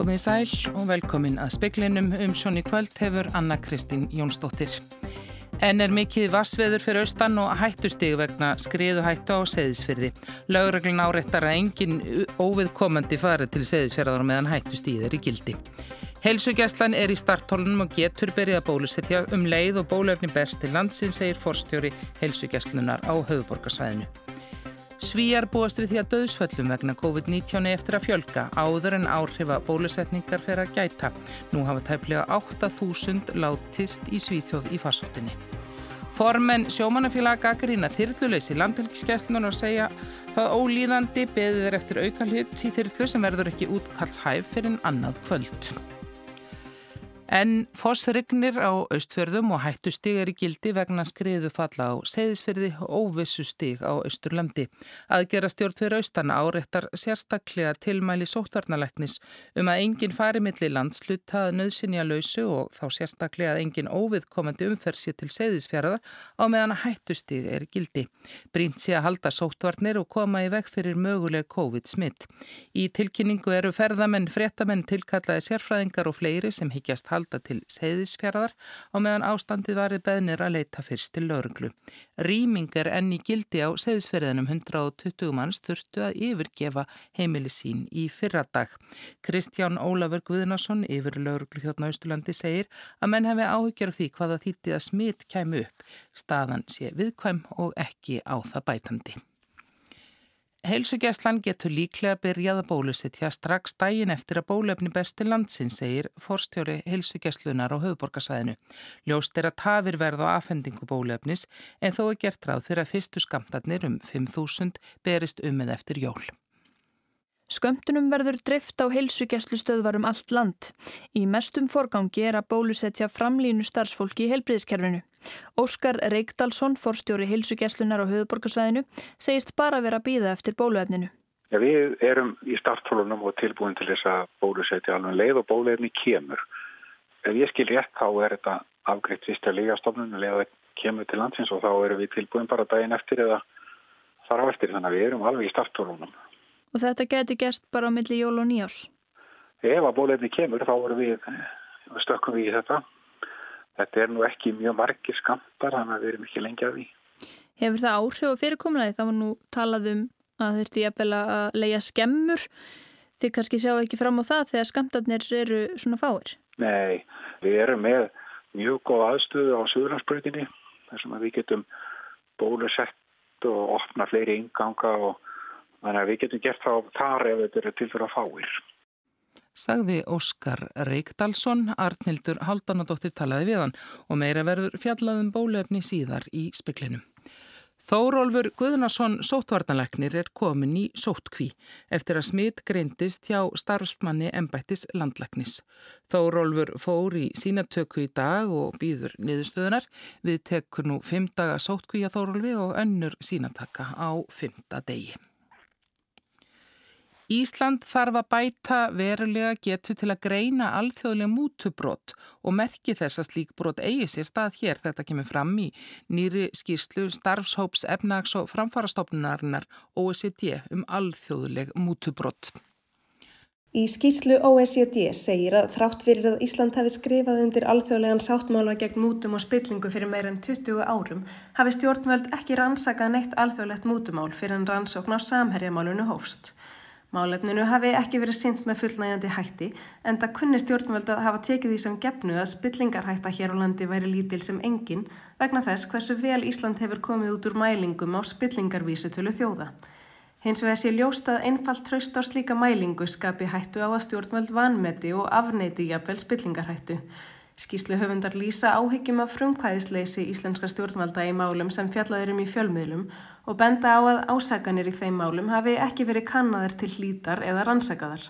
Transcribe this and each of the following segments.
Komið sæl og velkomin að speklinum um sjón í kvöld hefur Anna Kristín Jónsdóttir. En er mikið vassveður fyrir austan og hættustig vegna skriðuhættu á seðisfyrði. Laugreglun áreittar að engin óviðkomandi farið til seðisfyrðar meðan hættustíð er í gildi. Heilsugjæslan er í starttólunum og getur byrjað bólusetja um leið og bólefni berst til landsin, segir forstjóri heilsugjæslunar á höfuborgarsvæðinu. Svíjar búast við því að döðsföllum vegna COVID-19 eftir að fjölga áður en áhrifa bólusetningar fer að gæta. Nú hafa tæplega 8.000 látist í Svíþjóð í farsóttinni. Formen sjómanafélag Gagarína þyrluleysi landhelgiskeslunar og segja það ólíðandi beðið er eftir auka hlut í þyrlu sem verður ekki útkallshæf fyrir en annað kvöld. En fósrignir á austfjörðum og hættustig er í gildi vegna skriðu falla á segðisfyrði og óvissu stig á austurlandi. Aðgera stjórn fyrir austana áreittar sérstaklega tilmæli sótvarnalæknis um að enginn fari milli landslutað nöðsynja lausu og þá sérstaklega að enginn óviðkomandi umferð sér til segðisfjörða á meðan að hættustig er í gildi. Brínt sé að halda sótvarnir og koma í veg fyrir möguleg COVID-smitt. Í tilkynningu eru ferðamenn, fréttamenn, tilkallaði sérfræðingar og fleiri sem higgjast halda halda til seiðisfjörðar og meðan ástandið varið beðnir að leita fyrst til lauruglu. Rýming er enn í gildi á seiðisfjörðinum 120 manns þurftu að yfirgefa heimili sín í fyrradag. Kristján Ólafur Guðnason yfir lauruglu þjóttna Ístulandi segir að menn hefði áhyggjur af því hvaða þýtti að smitt kæmu upp. Staðan sé viðkvæm og ekki á það bætandi. Heilsugjæslan getur líklega byrjað að bólusittja strax dægin eftir að bólefni besti landsinn, segir forstjóri heilsugjæslunar á höfuborgarsæðinu. Ljóst er að tafir verð á afhendingu bólefnis en þó er gert ráð fyrir að fyrstu skamtarnir um 5.000 berist umið eftir jól. Skömmtunum verður drift á heilsugjæslu stöðvarum allt land. Í mestum forgangi er að bólusetja framlínu starfsfólki í heilbriðiskerfinu. Óskar Reykdalsson, forstjóri heilsugjæslunar á höfuborgarsvæðinu, segist bara vera býða eftir bóluefninu. Ja, við erum í startfólunum og tilbúin til þess að bólusetja alveg leið og bóluefni kemur. Ef ég skil rétt þá er þetta afgreitt vist að lígastofnun leið að kemur til landsins og þá erum við tilbúin bara daginn eftir eða þar á eftir þannig að við erum alveg í startfólunum. Og þetta geti gæst bara á milli jól og nýjás? Ef að bólefni kemur þá erum við, stökkum við í þetta. Þetta er nú ekki mjög margir skamtar, þannig að við erum ekki lengi að því. Hefur það áhrif á fyrirkomunaði? Það var nú talað um að þurfti jafnvel að leia skemmur. Þið kannski sjá ekki fram á það þegar skamtarnir eru svona fáir? Nei, við erum með mjög góð aðstöðu á Suðlandsbröðinni þar sem við getum bólusett og opna fleiri inganga og Þannig að við getum gert þá þar ef þetta eru til fyrir að fáir. Sagði Óskar Reykdalsson, Arnildur Haldanadóttir talaði við hann og meira verður fjallaðum bólefni síðar í speklinum. Þórólfur Guðnarsson sótvarnalegnir er komin í sótkví eftir að smitt greindist hjá starfsmanni embættis landlegnis. Þórólfur fór í sínatöku í dag og býður niðurstöðunar. Við tekum nú fimm daga sótkví að Þórólfi og önnur sínataka á fymta degi. Ísland þarf að bæta verulega getu til að greina alþjóðlega mútubrót og merki þess að slík brót eigi sér stað hér. Þetta kemur fram í nýri skýrslu starfshóps efnags- og framfarastofnunarinnar OECD um alþjóðleg mútubrót. Í skýrslu OECD segir að þrátt fyrir að Ísland hafi skrifað undir alþjóðlegan sáttmála gegn mútum og spillingu fyrir meir en 20 árum hafi stjórnvöld ekki rannsakað neitt alþjóðlegt mútumál fyrir en rannsókn á samherjamálunu hófst. Málefninu hafi ekki verið synd með fullnægjandi hætti en það kunni stjórnvöld að hafa tekið því sem gefnu að spillingarhætta hér á landi væri lítil sem engin vegna þess hversu vel Ísland hefur komið út úr mælingum á spillingarvísutölu þjóða. Hins vegar sé ljóstað einfalt traust á slíka mælingu skapi hættu á að stjórnvöld vanmeti og afneiti jafnvel spillingarhættu. Skíslu höfundar lýsa áhyggjum af frumkvæðisleysi íslenska stjórnvalda í málum sem fjallaður um í fjölmiðlum og benda á að ásaganir í þeim málum hafi ekki verið kannaðar til hlítar eða rannsakaðar.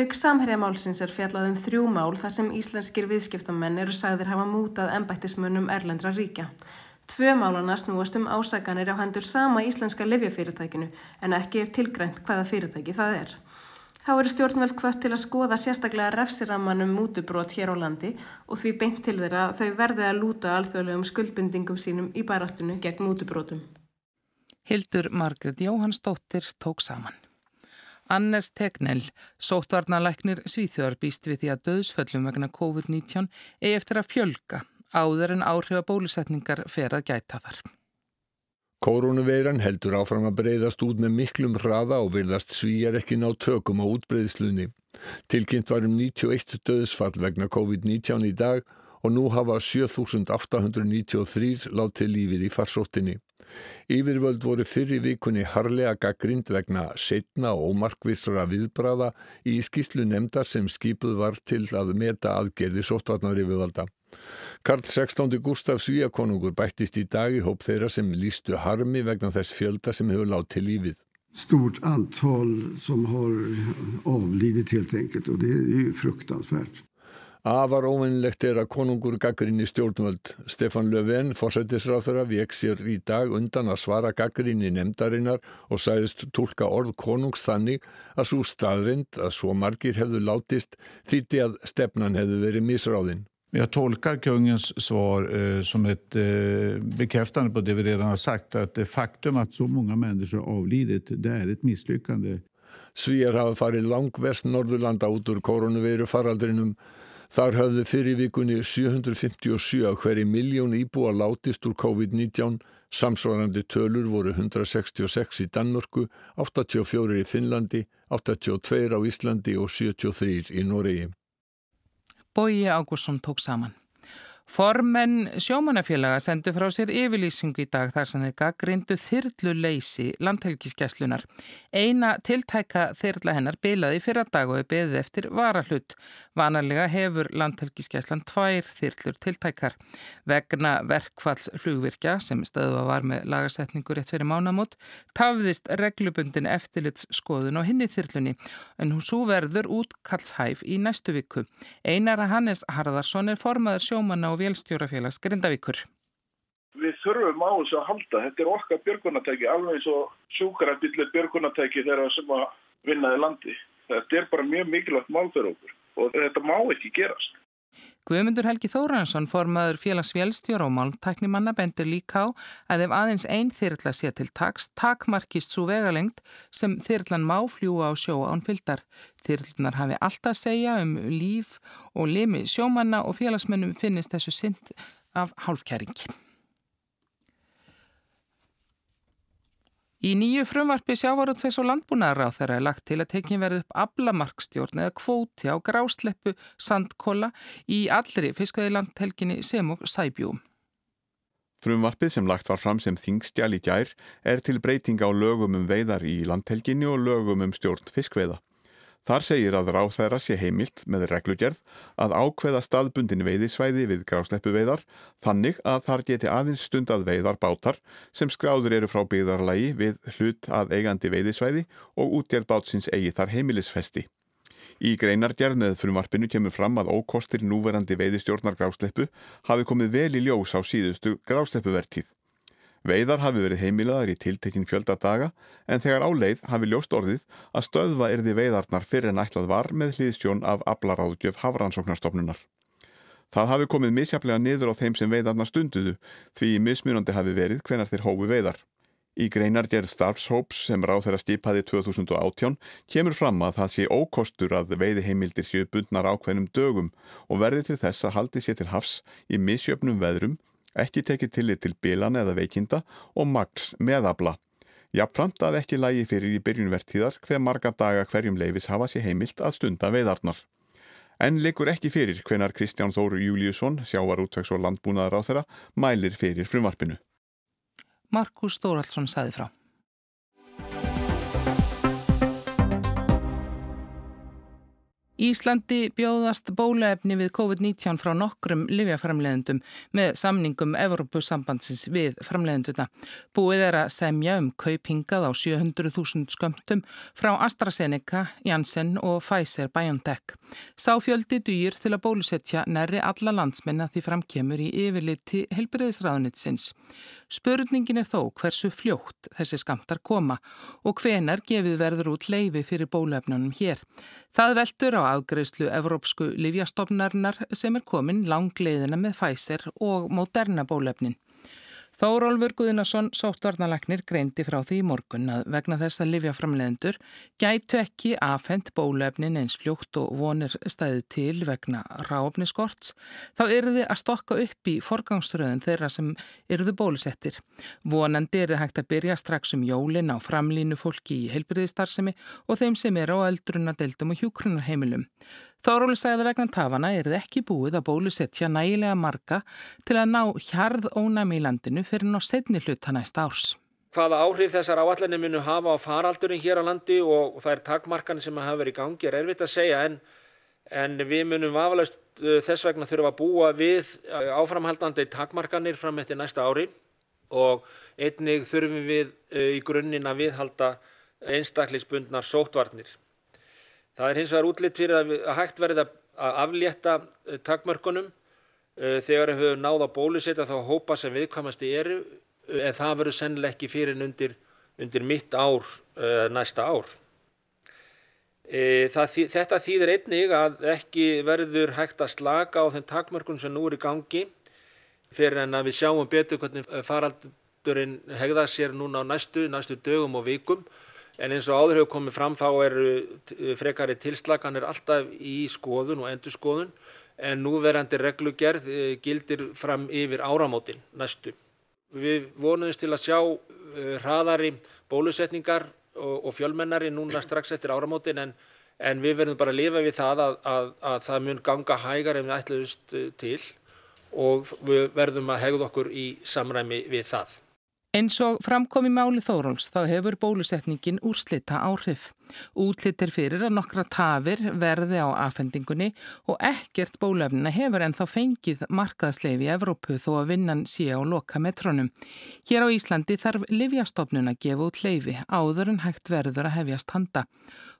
Aug samherjamálsins er fjallað um þrjú mál þar sem íslenskir viðskiptamenn eru sagðir hafa mútað embættismönnum erlendra ríkja. Tvö málana snúast um ásaganir á hendur sama íslenska lefjafyrirtækinu en ekki er tilgrænt hvaða fyrirtæki það er. Þá eru stjórnveld hvött til að skoða sérstaklega refsiramanum mútubrót hér á landi og því beint til þeirra að þau verði að lúta alþjóðlegum skuldbindingum sínum í baratunu gegn mútubrótum. Hildur Margret Jóhannsdóttir tók saman. Annes Tegnell, sótvarnalæknir Svíþjóðar býst við því að döðsföllum vegna COVID-19 eigi eftir að fjölga áður en áhrifa bólusetningar fer að gæta þar. Koronaveiran heldur áfram að breyðast út með miklum hraða og virðast svíjar ekki ná tökum á útbreyðslunni. Tilkynnt var um 91 döðsfall vegna COVID-19 í dag og nú hafa 7893 látið lífið í farsóttinni. Yfirvöld voru fyrir vikunni harlega gaggrind vegna setna og ómarkvisra viðbraða í skýslu nefndar sem skipuð var til að meta aðgerði sóttvarnar yfirvalda. Karl 16. Gustaf Svíakonungur bættist í dag í hóp þeirra sem lístu harmi vegna þess fjölda sem hefur látið lífið. Stort antal som har avlidit helt enkelt og det er ju fruktansvärt. Afar óvinnlegt er að konungur gaggrinni stjórnvöld. Stefan Löfven, forsættisráþara, vek sér í dag undan að svara gaggrinni nefndarinnar og sæðist tólka orð konungs þannig að svo staðrind að svo margir hefðu látist þýtti að stefnan hefðu verið misráðinn. Jag tolkar kungens svar eh, som ett eh, bekräftande på det vi redan har sagt. Att det faktum att så många människor avlidit, det är ett misslyckande. Svíjar hafa farið langvest Norðurlanda út úr koronaveiru faraldrinum Þar höfðu fyrir vikunni 757 af hverji miljón íbúa látist úr COVID-19, samsvarandi tölur voru 166 í Danmörku, 84 í Finnlandi, 82 á Íslandi og 73 í Noregi. Bói Ágússon tók saman. Formenn sjómanafélaga sendu frá sér yfirlýsingu í dag þar sem þeir gaggrindu þyrlu leysi landhelgiskeslunar. Eina tiltæka þyrla hennar bilaði fyrra dag og er beðið eftir varahlut. Vanarlega hefur landhelgiskeslan tvær þyrlur tiltækar. Vegna verkfalls flugvirkja sem stöðuða var með lagasetningur eitt fyrir mánamót tafðist reglubundin eftirlits skoðun á hinni þyrlunni en hún svo verður út kallshæf í næstu viku. Einara Hannes Harðarsson er formaður sjómana og vélstjórafélags Grindavíkur. Við þurfum á þessu að halda. Þetta er okkar björgunatæki, alveg eins og sjúkarabyllir björgunatæki þeirra sem að vinnaði landi. Þetta er bara mjög mikilvægt mál fyrir okkur og þetta má ekki gerast. Guðmundur Helgi Þóransson, formaður félags vélstjóra og málmtæknimanna bendir líka á að ef aðeins einn þyrrla sé til taks, takmarkist svo vegalengt sem þyrrlan má fljúa á sjó án fyldar. Þyrrlunar hafi alltaf segja um líf og limi sjómanna og félagsmennum finnist þessu synd af hálfkæringi. Í nýju frumvarpi sjávarútvegs og landbúnaðar á þeirra er lagt til að tekin verði upp ablamarkstjórn eða kvóti á grásleppu sandkolla í allri fiskaðilandhelginni sem og sæbjúum. Frumvarpið sem lagt var fram sem þingstjál í gær er til breyting á lögum um veiðar í landhelginni og lögum um stjórn fiskveiða. Þar segir að ráþæra sé heimilt með reglugjörð að ákveða staðbundin veiðisvæði við grásleppu veiðar þannig að þar geti aðeins stund að veiðar bátar sem skráður eru frá byggðarlægi við hlut að eigandi veiðisvæði og útgjörð bátsins eigi þar heimilisfesti. Í greinargerð með frumvarpinu kemur fram að ókostir núverandi veiðistjórnar grásleppu hafi komið vel í ljós á síðustu grásleppuvertíð. Veiðar hafi verið heimilaðar í tiltekinn fjölda daga en þegar á leið hafi ljóst orðið að stöðva erði veiðarnar fyrir en ætlað var með hlýðstjón af ablaráðgjöf Hafrannsóknarstofnunar. Það hafi komið misjaflega niður á þeim sem veiðarnar stunduðu því mismunandi hafi verið hvenar þeir hófi veiðar. Í greinargerð starfshóps sem ráð þeirra skipaði 2018 kemur fram að það sé ókostur að veiðiheimildir séu bundnar ákveðnum dögum og verði til þess að haldi sér til hafs í misjöfnum veðrum ekki tekið tillit til bilan eða veikinda og maks meðabla. Jafnframt að ekki lægi fyrir í byrjunvertíðar hver marga daga hverjum leifis hafa sér heimilt að stunda veiðarnar. En leikur ekki fyrir hvenar Kristján Þóru Júliusson, sjávar útvegs og landbúnaðar á þeirra, mælir fyrir frumvarpinu. Markus Stóraldsson saði frá. Íslandi bjóðast bólaefni við COVID-19 frá nokkrum livjaframleðendum með samningum Evropasambandsins við framleðenduna. Búið er að semja um kaupingað á 700.000 skömmtum frá AstraZeneca, Janssen og Pfizer-BioNTech. Sáfjöldi dýr til að bólusetja næri alla landsmenna því framkemur í yfirliti helbriðisraðunitsins. Spurningin er þó hversu fljótt þessi skamtar koma og hvenar gefið verður út leifi fyrir bólefnunum hér. Það veldur á afgreðslu Evrópsku livjastofnarinnar sem er komin langleiðina með Pfizer og Moderna bólefnin. Þórólfur Guðinarsson sóttvarnalagnir greindi frá því í morgun að vegna þess að livjaframleðendur gætu ekki afhend bólefnin eins fljótt og vonir stæðu til vegna ráfniskorts þá eruði að stokka upp í forgangsröðun þeirra sem eruðu bólusettir. Vonandi eruði hægt að byrja strax um jólin á framlínu fólki í heilbyrðistarsemi og þeim sem eru á eldrunadeildum og hjúkrunarheimilum. Þóróli sagði að vegna tafana er það ekki búið að bólusetja nægilega marga til að ná hjarð ónami í landinu fyrir ná setni hluta næsta árs. Hvaða áhrif þessar áallanir munu hafa á faraldurinn hér á landi og það er takmarkan sem hafa verið í gangi er erfitt að segja en, en við munum afalaust uh, þess vegna þurfa að búa við uh, áframhaldandi takmarkanir fram eftir næsta ári og einnig þurfum við uh, í grunninn að viðhalda einstaklisbundnar sótvarnir. Það er hins vegar útlitt fyrir að, að hægt verði að aflétta eh, takmörkunum uh, þegar við höfum náða bólusetja þá hópa sem viðkvæmasti eru en það verður sennileg ekki fyrir undir, undir mitt ár næsta ár. Það, þetta þýðir einnig að ekki verður hægt að slaka á þeim takmörkun sem nú er í gangi fyrir en að við sjáum betur hvernig faraldurinn hegða sér núna á næstu, næstu dögum og vikum En eins og áður hefur komið fram þá eru frekari tilslaganir alltaf í skoðun og endur skoðun en núverandi reglugerð eh, gildir fram yfir áramótin næstu. Við vonuðumst til að sjá eh, hraðari bólusetningar og, fjölmennari núna strax eftir áramótin en, en við verðum bara að lifa við það að, að, að það mun ganga hægar en við ætluðumst eh, til og við verðum að hegða okkur í samræmi við það. Eins og framkomi máli Þóróls þá hefur bólusetningin úrslita áhrif. Útlittir fyrir að nokkra tafir verði á afhendingunni og ekkert bólefnina hefur en þá fengið markaðsleifi í Evrópu þó að vinnan sé á loka metronum. Hér á Íslandi þarf Livjastofnun að gefa út leifi áður en hægt verður að hefjast handa.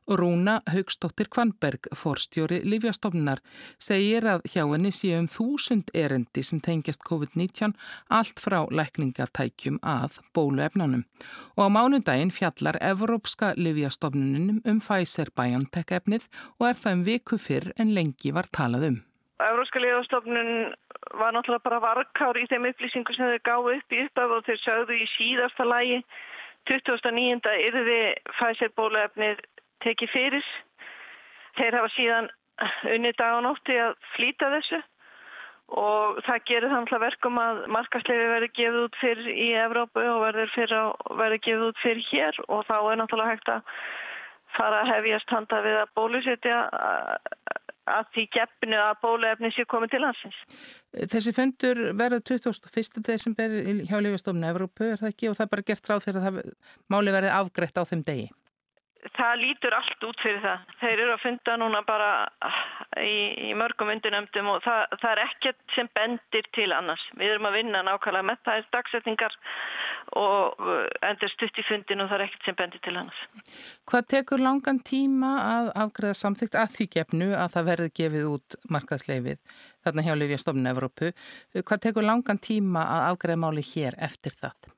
Rúna Haugstóttir Kvanberg, forstjóri Livjastofnunar, segir að hjá henni séum þúsund erendi sem tengjast COVID-19 allt frá lækningatækjum að bóluefnanum. Og á mánundaginn fjallar Evrópska Livjastofnunum um Pfizer-BioNTech efnið og er það um viku fyrr en lengi var talað um. Evrópska Livjastofnun var náttúrulega bara varkár í þeim upplýsingu sem þau gáðu upp í uppöfu og þeir sögðu í síðasta lægi 2009. yrði Pfizer bóluefnið tekið fyrir. Þeir hafa síðan unni dag og nótti að flýta þessu og það gerir þannig að verkum að markasleifi verður gefið út fyrir í Evrópu og verður, verður gefið út fyrir hér og þá er náttúrulega hægt að fara að hefjast handa við að bólusetja að því gefnu að bóluefni sé komið til hansins. Þessi fundur verður 21. desember hjá Lífastofnu Evrópu er það ekki og það er bara gert ráð fyrir að það máli verði afgreitt á þeim degi? það lítur allt út fyrir það. Þeir eru að funda núna bara í, í mörgum undirnöndum og það, það er ekkert sem bendir til annars. Við erum að vinna nákvæmlega með það er dagsetningar og endur stutt í fundin og það er ekkert sem bendir til annars. Hvað tekur langan tíma að afgreða samþygt að því gefnu að það verði gefið út markaðsleifið þarna hjá Livjastofnun Evrópu? Hvað tekur langan tíma að afgreða máli hér eftir það?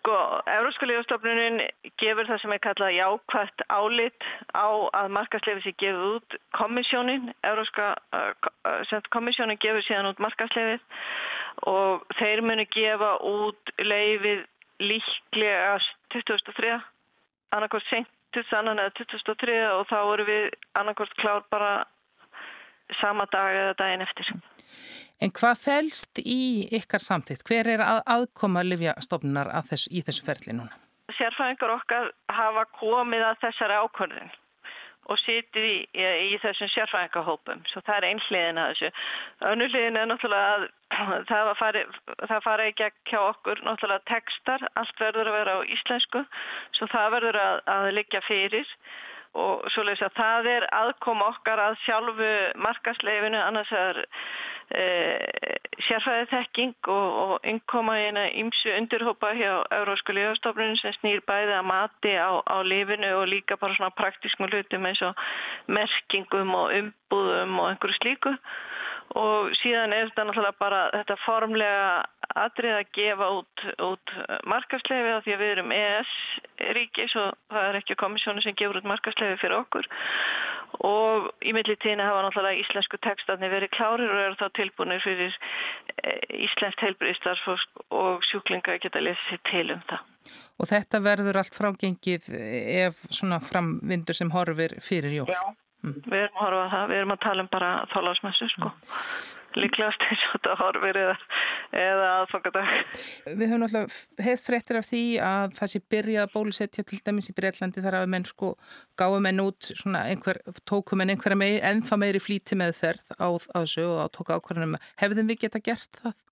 Sko, Európska lífastofnunin gefur það sem er kallað jákvægt álit á að markaslefi sé gefið út komissjónin. Európska uh, komissjónin gefur síðan út markaslefið og þeir muni gefa út leifið líklega 2003, annarkort sent 2003 og þá eru við annarkort klár bara sama dag eða daginn eftir. En hvað fælst í ykkar samþitt? Hver er að aðkoma livjastofnunar að þess, í þessu ferli núna? Sérfæðingar okkar hafa komið að þessari ákvörðin og sitið í, í, í þessum sérfæðingarhópum. Svo það er einhliðin að þessu. Önnulíðin er náttúrulega að það fari, það fari ekki ekki hjá okkur náttúrulega tekstar. Allt verður að vera á íslensku. Svo það verður að, að liggja fyrir og svo leiðis að það er aðkoma okkar að sjálfu markasleifinu annars er Eh, sérfæðið þekking og, og innkoma í eina ymsu undirhópa hjá Eurósku lífastofnun sem snýr bæði að mati á, á lífinu og líka bara svona praktískum hlutum eins og merkingum og umbúðum og einhverju slíku og síðan er þetta náttúrulega bara þetta formlega atrið að gefa út, út markaslefi af því að við erum ES ríkis og það er ekki komissjónu sem gefur út markaslefi fyrir okkur og í millitíðinu hafa náttúrulega íslensku textatni verið klárir og eru þá tilbúinir fyrir Íslensk heilbriðstarfsfólk og sjúklinga geta lesið sér til um það. Og þetta verður allt frágengið ef svona framvindur sem horfir fyrir jól? Já. Við erum að horfa að það, við erum að tala um bara þálagsmessu sko. Mm líklegast eins og þetta horfir eða, eða aðfangadag. Við höfum náttúrulega heilt fréttir af því að það sé byrjað að bólusetja til dæmis í Breitlandi þar að menn sko gáðu menn út svona einhver, tóku menn einhverja mei, ennþá meiri flíti meðferð á, á þessu og á tóka ákvarðanum. Hefðum við geta gert það?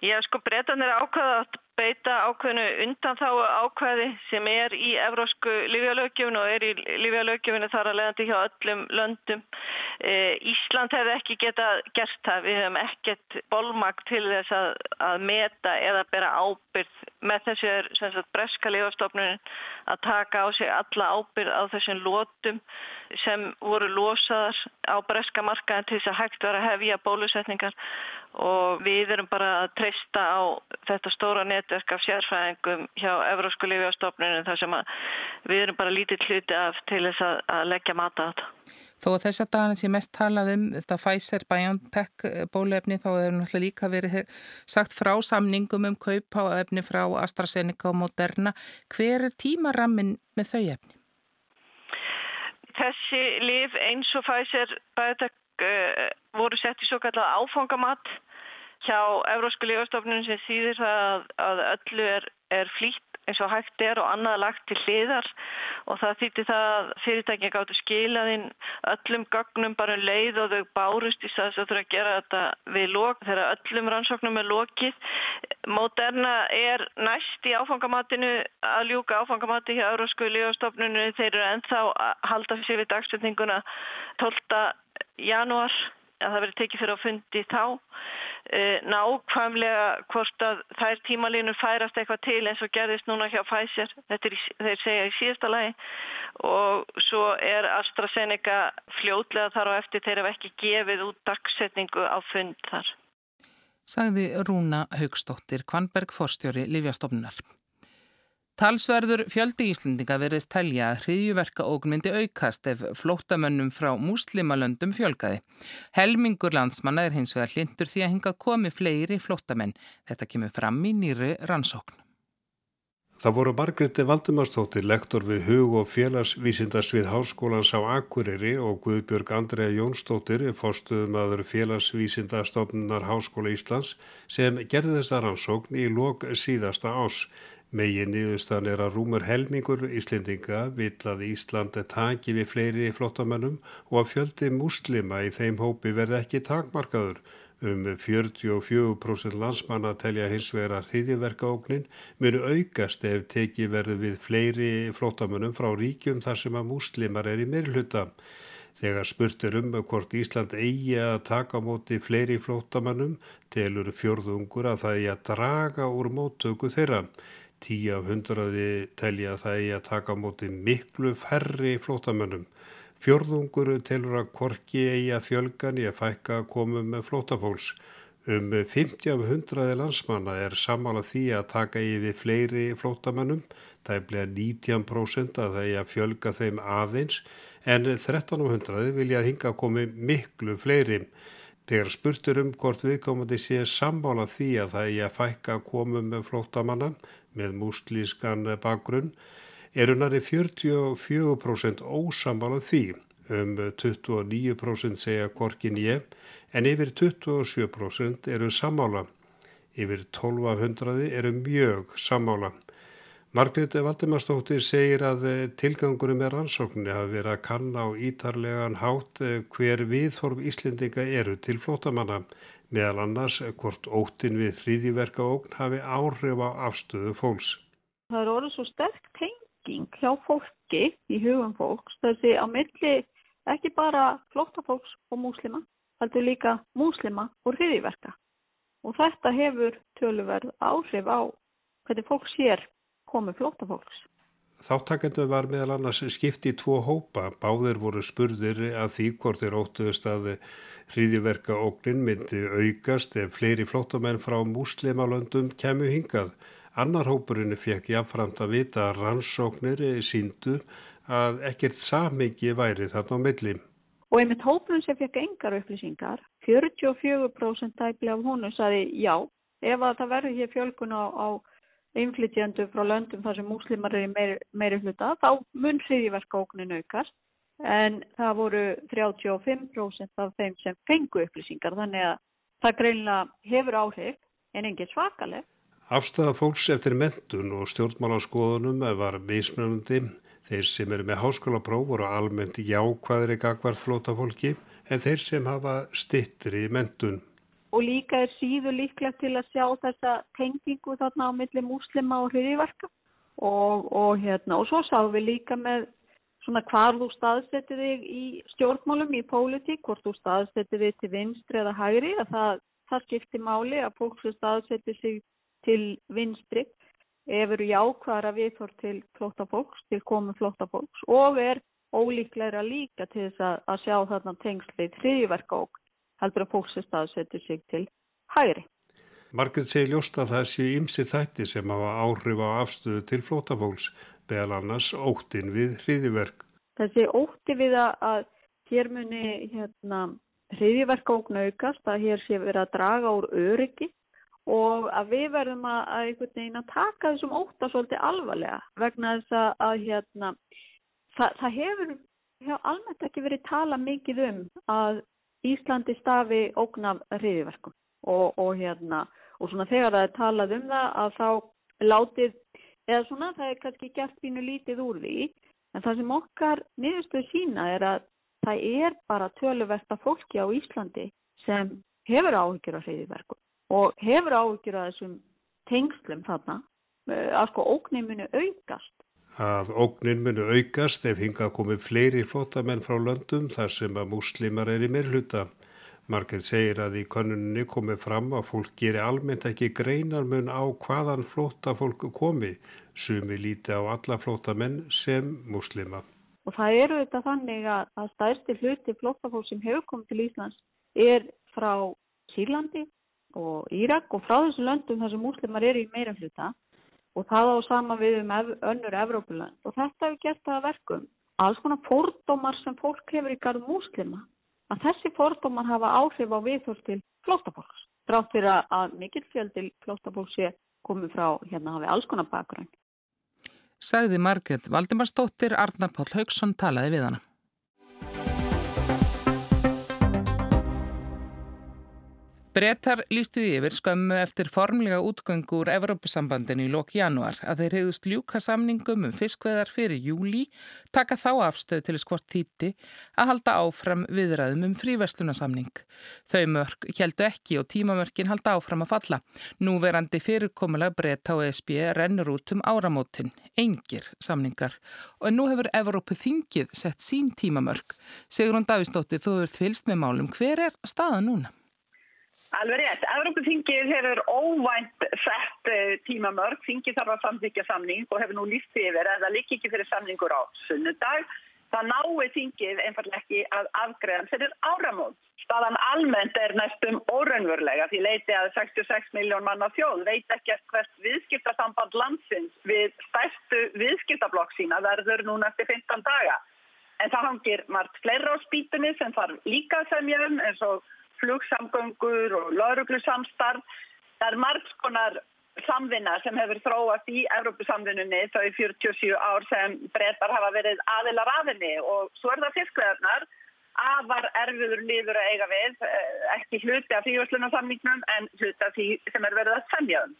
Já, sko breytan er ákvaða að beita ákveðinu undan þá ákveði sem er í evrósku lífjálögjöfunu og er í lífjálögjöfunu þar að leiðandi hjá öllum löndum. E, Ísland hefði ekki geta gert það. Við hefum ekkert bolmagt til þess að, að meta eða bera ábyrð með þessu er sagt, breska lífjálstofnunin að taka á sig alla ábyrð á þessum lótum sem voru losaðar á breska markaðin til þess að hægt vera hefja bólusetningar og við erum bara að treysta á þetta stóra netverk af sérfræðingum hjá Evrósku Lífjárstofnunum þar sem við erum bara lítið hluti af til þess að, að leggja mata á þetta. Þó að þess að dagana sem mest talað um þetta Pfizer-BioNTech bólefni þá hefur náttúrulega líka verið sagt frá samningum um kaup á efni frá AstraZeneca og Moderna. Hver er tímarammin með þau efni? Þessi lif eins og Pfizer-BioNTech uh, voru sett í svo kallar áfangamatt hjá Eurósku lífastofnun sem þýðir það að öllu er, er flýtt eins og hægt er og annað lagt til hliðar og það þýtti það að fyrirtækja gáttu skilaðinn öllum gagnum bara um leið og þau bárust í þess að þurfa að gera þetta við lók þegar öllum rannsóknum er lókið. Moderna er næst í áfangamatinu að ljúka áfangamati hjá Eurósku lífastofnunu þeir eru ennþá að halda sér við dagsvetninguna 12 janúar að það verið tekið fyrir að fundi þá nákvæmlega hvort að þær tímalínur færast eitthvað til eins og gerðist núna hjá Pfizer. Þetta er þeir segja í síðasta lagi. Og svo er AstraZeneca fljótlega þar á eftir. Þeir hafa ekki gefið út dagsetningu á fund þar. Sagði Rúna Haugstóttir Kvanberg forstjóri Livjastofnunar Talsverður fjöldi Íslendinga verðist telja að hriðjuverka ógmyndi aukast ef flótamönnum frá múslimalöndum fjölgaði. Helmingur landsmanna er hins vegar hlindur því að hinga komi fleiri flótamenn. Þetta kemur fram í nýri rannsókn. Það voru Margreti Valdimarstóttir, lektor við hug- og félagsvísindasvið Háskólans á Akureyri og Guðbjörg Andrea Jónsdóttir, fórstuðum aður félagsvísindastofnunar Háskóla Íslands, sem gerði þessa rannsókn í lok síðasta ás. Megin niðurstan er að rúmur helmingur Íslendinga vill að Ísland taki við fleiri flottamennum og að fjöldi muslima í þeim hópi verði ekki takmarkaður. Um 44% landsmanna telja hins vegar að þýðiverkaóknin munu aukast ef teki verði við fleiri flottamennum frá ríkjum þar sem að muslimar er í meirhluta. Þegar spurtur um hvort Ísland eigi að taka móti fleiri flottamennum telur fjörðungur að það eigi að draga úr móttöku þeirra. Tíu af hundraði telja að það eigi að taka á móti miklu færri flótamönnum. Fjörðungur telur að korki eigi að fjölgan í að fækka að koma með flótafólks. Um 50 af hundraði landsmanna er samála því að taka í við fleiri flótamönnum. Það er bleið 19% að það eigi að fjölga þeim aðeins en 13 af hundraði vilja að hinga að komi miklu fleiri. Þegar spurtur um hvort viðkomandi sé sammála því að það eigi að fækka að koma með flótamanna með múslískan bakgrunn eru næri 44% ósamála því. Um 29% segja korkin ég en yfir 27% eru samála. Yfir 1200 eru mjög samála. Margret Valdimarsdóttir segir að tilgangurum með rannsóknir hafi verið að kanna á ítarlegan hátt hver viðhorf Íslendinga eru til flótamanna meðal annars hvort óttin við þrýðiverka ógn hafi áhrif á afstöðu fólks. Það er orðið svo sterk tenging hjá fólki í hugum fólks þessi á milli ekki bara flóttafólks og múslima, heldur líka múslima og þrýðiverka og þetta hefur töluverð áhrif á hvernig fólk sér komið flóttafólks. Þáttakendu var meðal annars skipti í tvo hópa. Báðir voru spurðir að því hvort þeir óttuðust að hriðiverka ógnin myndi aukast ef fleiri flóttamenn frá muslimalöndum kemur hingað. Annar hópurinn fekk jáfnframt að vita að rannsóknir síndu að ekkert samengi væri þarna á milli. Og einmitt hópurinn sem fekk engar upplýsingar 44% tæpli af honum saði já, ef að það verður hér fjölgun á, á inflytjendu frá löndum þar sem múslimar er í meiri, meiri hluta, þá mun hriðiverkaóknin aukast en það voru 35% af þeim sem fengu upplýsingar þannig að það greinlega hefur áhrif en engin svakaleg. Afstæða fólks eftir mentun og stjórnmálaskoðunum var mismunandi. Þeir sem eru með háskólapróf voru almennt jákvæðri gagvart flótafólki en þeir sem hafa stittri mentun og líka er síður líklegt til að sjá þessa tengingu þarna á milli múslima og hriðiverka og, og hérna og svo sáum við líka með svona hvar þú staðsettir þig í stjórnmálum í pólitík, hvort þú staðsettir þig til vinstri eða hægri að það, það skiptir máli að fólk sem staðsettir sig til vinstri efur jákvæðara viðhór til flóttafólks, til komu flóttafólks og er ólíklegra líka til þess að, að sjá þarna tengslið hriðiverka og heldur að fólk sem staðsetur sig til hægri. Margrið segir ljóst að það séu ymsi þætti sem hafa áhrif á afstöðu til flótafólks, beðal annars óttin við hriðiverk. Þessi ótti við að hér muni hérna, hriðiverk ógnaukast, að hér sé verið að draga úr öryggi og að við verðum að, að einhvern veginn að taka þessum ótta svolítið alvarlega vegna þess að, að hérna, það, það hefur almennt ekki verið tala mikið um að Íslandi stafi ógnaf hriðiverkum og, og hérna og svona þegar það er talað um það að þá látið eða svona það er kannski gert bínu lítið úr því en það sem okkar niðurstöðu sína er að það er bara töluversta fólki á Íslandi sem hefur áhyggjur af hriðiverkum og hefur áhyggjur af þessum tengslum þarna. Eh, að sko ógniminu aukast að ógnin munu aukast ef hinga komið fleiri flótamenn frá löndum þar sem að múslimar er í meirhluta. Markið segir að í konuninni komið fram að fólk gerir almennt ekki greinarmun á hvaðan flótafólk komi, sumi líti á alla flótamenn sem muslima. Og það eru þetta þannig að, stærsti hluti flótafólk sem hefur komið til Íslands er frá Sýrlandi og Írak og frá þessu löndum þar sem muslimar eru í meirhluta og það á sama við um önnur Evrópuland og þetta hefur gert það að verkum alls konar fordómar sem fólk hefur í garð múslima að þessi fordómar hafa áhrif á viðhórs til flóttafólks drátt fyrir að mikill fjöldi flóttafólks sé komið frá hérna hafi alls konar bakgrunn. Sagði Margret Valdimarsdóttir, Arnar Páll Haugsson talaði við hana. Brettar lístu yfir skömmu eftir formlega útgöngu úr Evrópusambandinu í lók januar að þeir hefðust ljúka samningum um fiskveðar fyrir júli, taka þá afstöð til skvort títi að halda áfram viðræðum um fríverslunasamning. Þau mörg heldu ekki og tímamörkin halda áfram að falla. Núverandi fyrirkomulega bretta og ESB rennur út um áramótin, engir samningar. Og nú hefur Evrópu þingið sett sín tímamörk. Sigrun Davísdóttir, þú hefur fylst með málum. Hver er staða núna? Alveg rétt. Evrópufingið hefur óvænt sett uh, tímamörg. Fingið þarf að samþykja samning og hefur nú líft yfir að það lík ekki fyrir samningur á sunnudag. Það nái fingið einfallega ekki að afgreðan fyrir áramót. Staðan almennt er næstum óraunverulega því leiti að 66 miljón manna þjóð veit ekki hvert viðskiptasamband landsins við stærstu viðskiptablokk sína verður núna eftir 15 daga. En það hangir margt fleira á spýtunni sem þarf líka að semja um eins og flugsamgöngur og lauruglusamstarf. Það er margskonar samvinna sem hefur þróast í Evrópusamvinnunni þau 47 ár sem breytar hafa verið aðilar aðinni og svo er það fiskveðarnar afar erfiður líður að eiga við, eh, ekki hluti af fríhjóðslunarsamningnum en hluti af því sem er verið að semja um.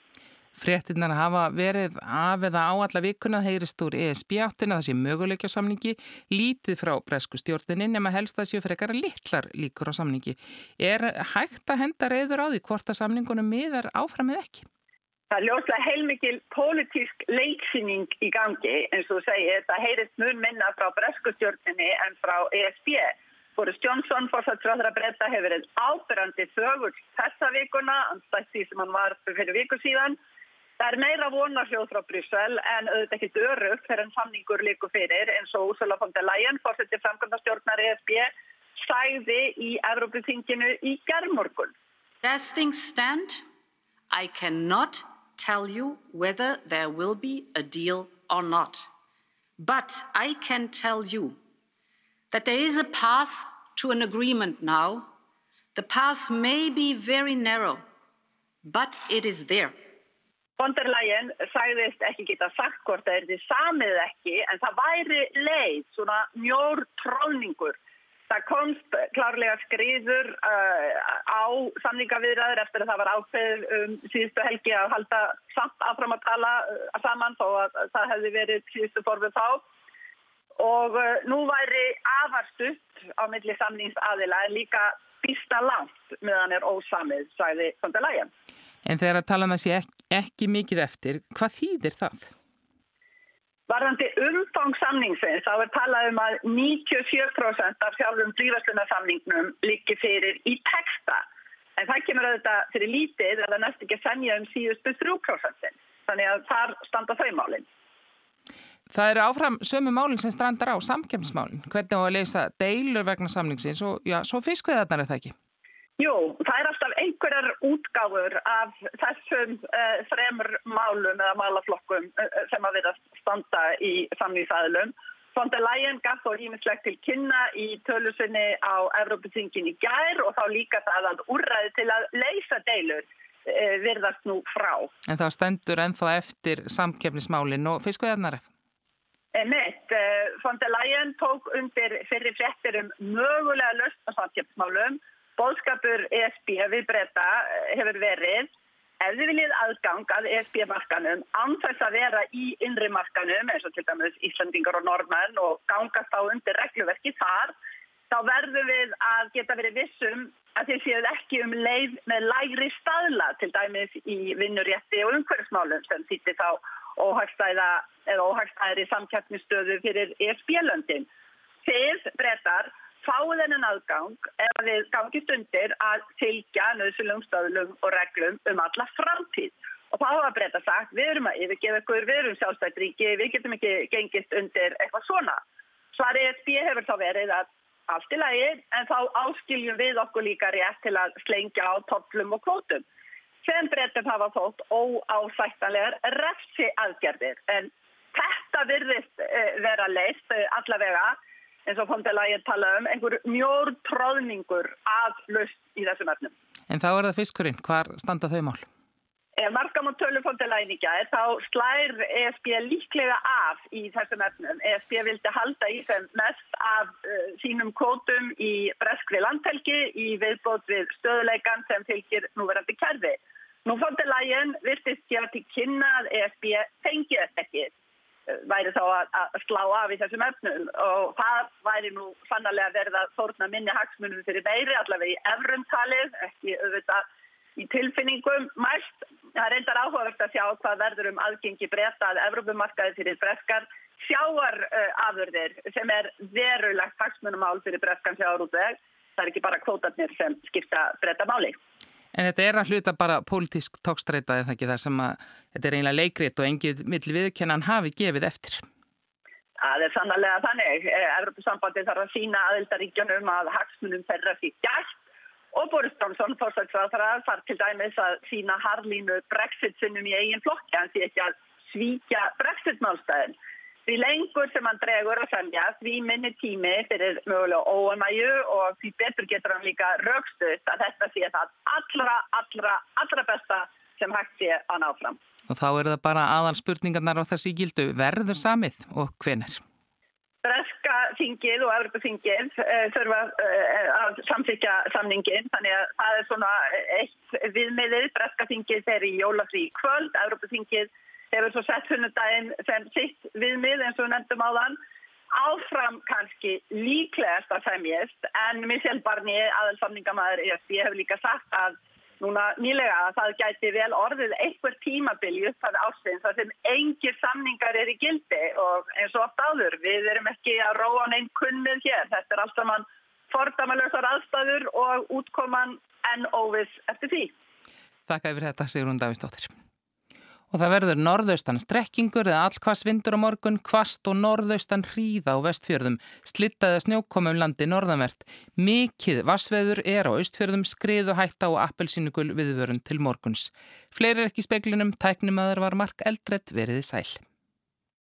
Frettinnar hafa verið af eða á alla vikuna heyrist úr ESB áttin að það sé möguleikja á samningi, lítið frá bresku stjórninni nema helst að séu fyrir ekkara litlar líkur á samningi. Er hægt að henda reyður á því hvort að samningunum miðar áfram eða ekki? Það er ljóslega heilmikil pólitísk leiksýning í gangi eins og segir, það heyrist mun minna frá bresku stjórninni en frá ESB. Boris Johnson, fórsættsráður að breyta, hefur verið ábyrrandi þögull þessa vikuna, anstætt því sem hann var fyrir viku síðan Það er meira frá en auðvitað ekki fyrir en samningur líku fyrir eins og von der Leyen, fórsettir ESB, sæði í í gerðmorgun. As things stand, I cannot tell you whether there will be a deal or not. But I can tell you that there is a path to an agreement now The path may be very narrow, but it is there. Von der Leyen sagðist ekki geta sagt hvort það er því samið ekki en það væri leið, svona mjór tróningur. Það komst klárlega skriður uh, á samlingaviðræður eftir að það var ákveð um síðustu helgi að halda samt áfram að tala uh, saman þó að það hefði verið síðustu forfið þá. Og uh, nú væri afarstutt á milli samlingsaðila en líka býsta langt meðan er ósamið, sagði von der Leyen. En þegar að tala með sér ekki, ekki mikið eftir, hvað þýðir það? Varðandi umfang samningsins þá er talað um að 97% af sjálfum fríverslunarsamningnum líki fyrir í texta. En það kemur auðvitað fyrir lítið eða næst ekki að senja um síðustu 3%. Þannig að þar standa þau málinn. Það eru áfram sömu málinn sem strandar á samkjöfnismálinn. Hvernig á að leysa deilur vegna samningsins og já, svo fiskveðarnar er það ekki? Jú, það er alltaf einhverjar útgáfur af þessum uh, fremur málum eða málaflokkum uh, sem að vera standa í samlýsæðlum. Von der Leyen gaf þó ímislegt til kynna í tölusinni á Evróputingin í gær og þá líka það að úrræði til að leysa deilur uh, virðast nú frá. En það stendur ennþá eftir samkefnismálinn og fiskveðarnar? Emitt, von der Leyen tók undir fyrir frettir um mögulega löst á samkefnismálum Bóðskapur ESB við breyta hefur verið ef þið viljið aðgang að ESB-markanum anþess að vera í innri markanum eins og til dæmis Íslandingar og normenn og gangast á undir regluverki þar þá verðum við að geta verið vissum að þið séuð ekki um leið með lægri staðla til dæmis í vinnurétti og umhverfsmálum sem þýttir þá óhagstæða eða óhagstæðri samkjæftnistöðu fyrir ESB-löndin. Þið breytar fáið þennan aðgang ef við gangist undir að fylgja nöðsulum stöðlum og reglum um alla framtíð. Og þá hafa breyta sagt, við erum að yfirgefa ykkur, við erum sjálfstætt ríki, við getum ekki gengist undir eitthvað svona. Svarið SP hefur þá verið að allt í lagi, en þá áskiljum við okkur líka rétt til að slengja á tollum og kvótum. Sem breytum hafa þótt óásættanlegar refsi aðgerðir, en þetta virðist vera leist allavega eins og fondalagið tala um, einhver mjór tróðningur af lust í þessum efnum. En þá er það fiskurinn. Hvar standa þau mál? Ef markam á tölu fondalagið ekki er, þá slær ESB líklega af í þessum efnum. ESB vildi halda í þeim mest af uh, sínum kótum í breskri landhelgi í viðbót við stöðuleikan sem fylgir núverandi kerfi. Nú fondalagið virtist gefa til kynna að ESB fengi þetta ekki væri þá að, að slá af í þessum efnum og það væri nú sannarlega verið að fórna minni hagsmunum fyrir meiri allavega í efrumtalið, ekki auðvitað í tilfinningum mæst. Það reyndar áhugavert að sjá hvað verður um aðgengi breyta að Evrópumarkaði fyrir breskar sjáarafurðir uh, sem er verulegt hagsmunumál fyrir breskan sjáarútveg. Það er ekki bara kvótarnir sem skipta breyta máli. En þetta er að hluta bara pólitísk tókstreita eða ekki það sem að þetta er einlega leikrit og engið mill viðkennan hafi gefið eftir? Það er sannlega þannig. Evropasambandi þarf að sína aðildaríkjanum að hagsmunum ferra því gæst og Boris Johnson fórsætsræðar þarf til dæmis að sína harlínu brexit sinnum í eigin flokki en því ekki að svíkja brexit-málstæðin. Því lengur sem hann dregur að semja, því minni tími fyrir mögulega óanmæju og því betur getur hann líka raukstuðt að þetta sé það allra, allra, allra besta sem hægt sé að ná fram. Og þá eru það bara aðal spurningarnar á þessi gildu verður samið og hvenar? Breska þingið og Evropaþingið uh, þurfa uh, að samþykja samningin, þannig að það er svona eitt viðmiðið. Breska þingið er í jólafri kvöld, Evropaþingið hefur svo sett hunnudaginn sem sitt viðmið eins og nefndum á þann áfram kannski líklegast að semjast en Michel Barnier aðalsamningamæður EFB hefur líka sagt að núna nýlega að það gæti vel orðið einhver tímabilju af ásins þar sem engir samningar er í gildi og eins og oft áður við erum ekki að róa neinn kunnið hér þetta er allt saman fordamalösar aðstæður og útkoman en óvis eftir því. Þakka yfir þetta Sigrun Davísdóttir. Og það verður norðaustan strekkingur eða allkvass vindur á morgun, kvast og norðaustan hríða á vestfjörðum, slittaði snjókomum landi norðanvert. Mikið vassveður er á austfjörðum, skrið og hætta og appelsínugul viðvörun til morguns. Fleiri ekki speklinum, tæknimaður var Mark Eldredd veriði sæl.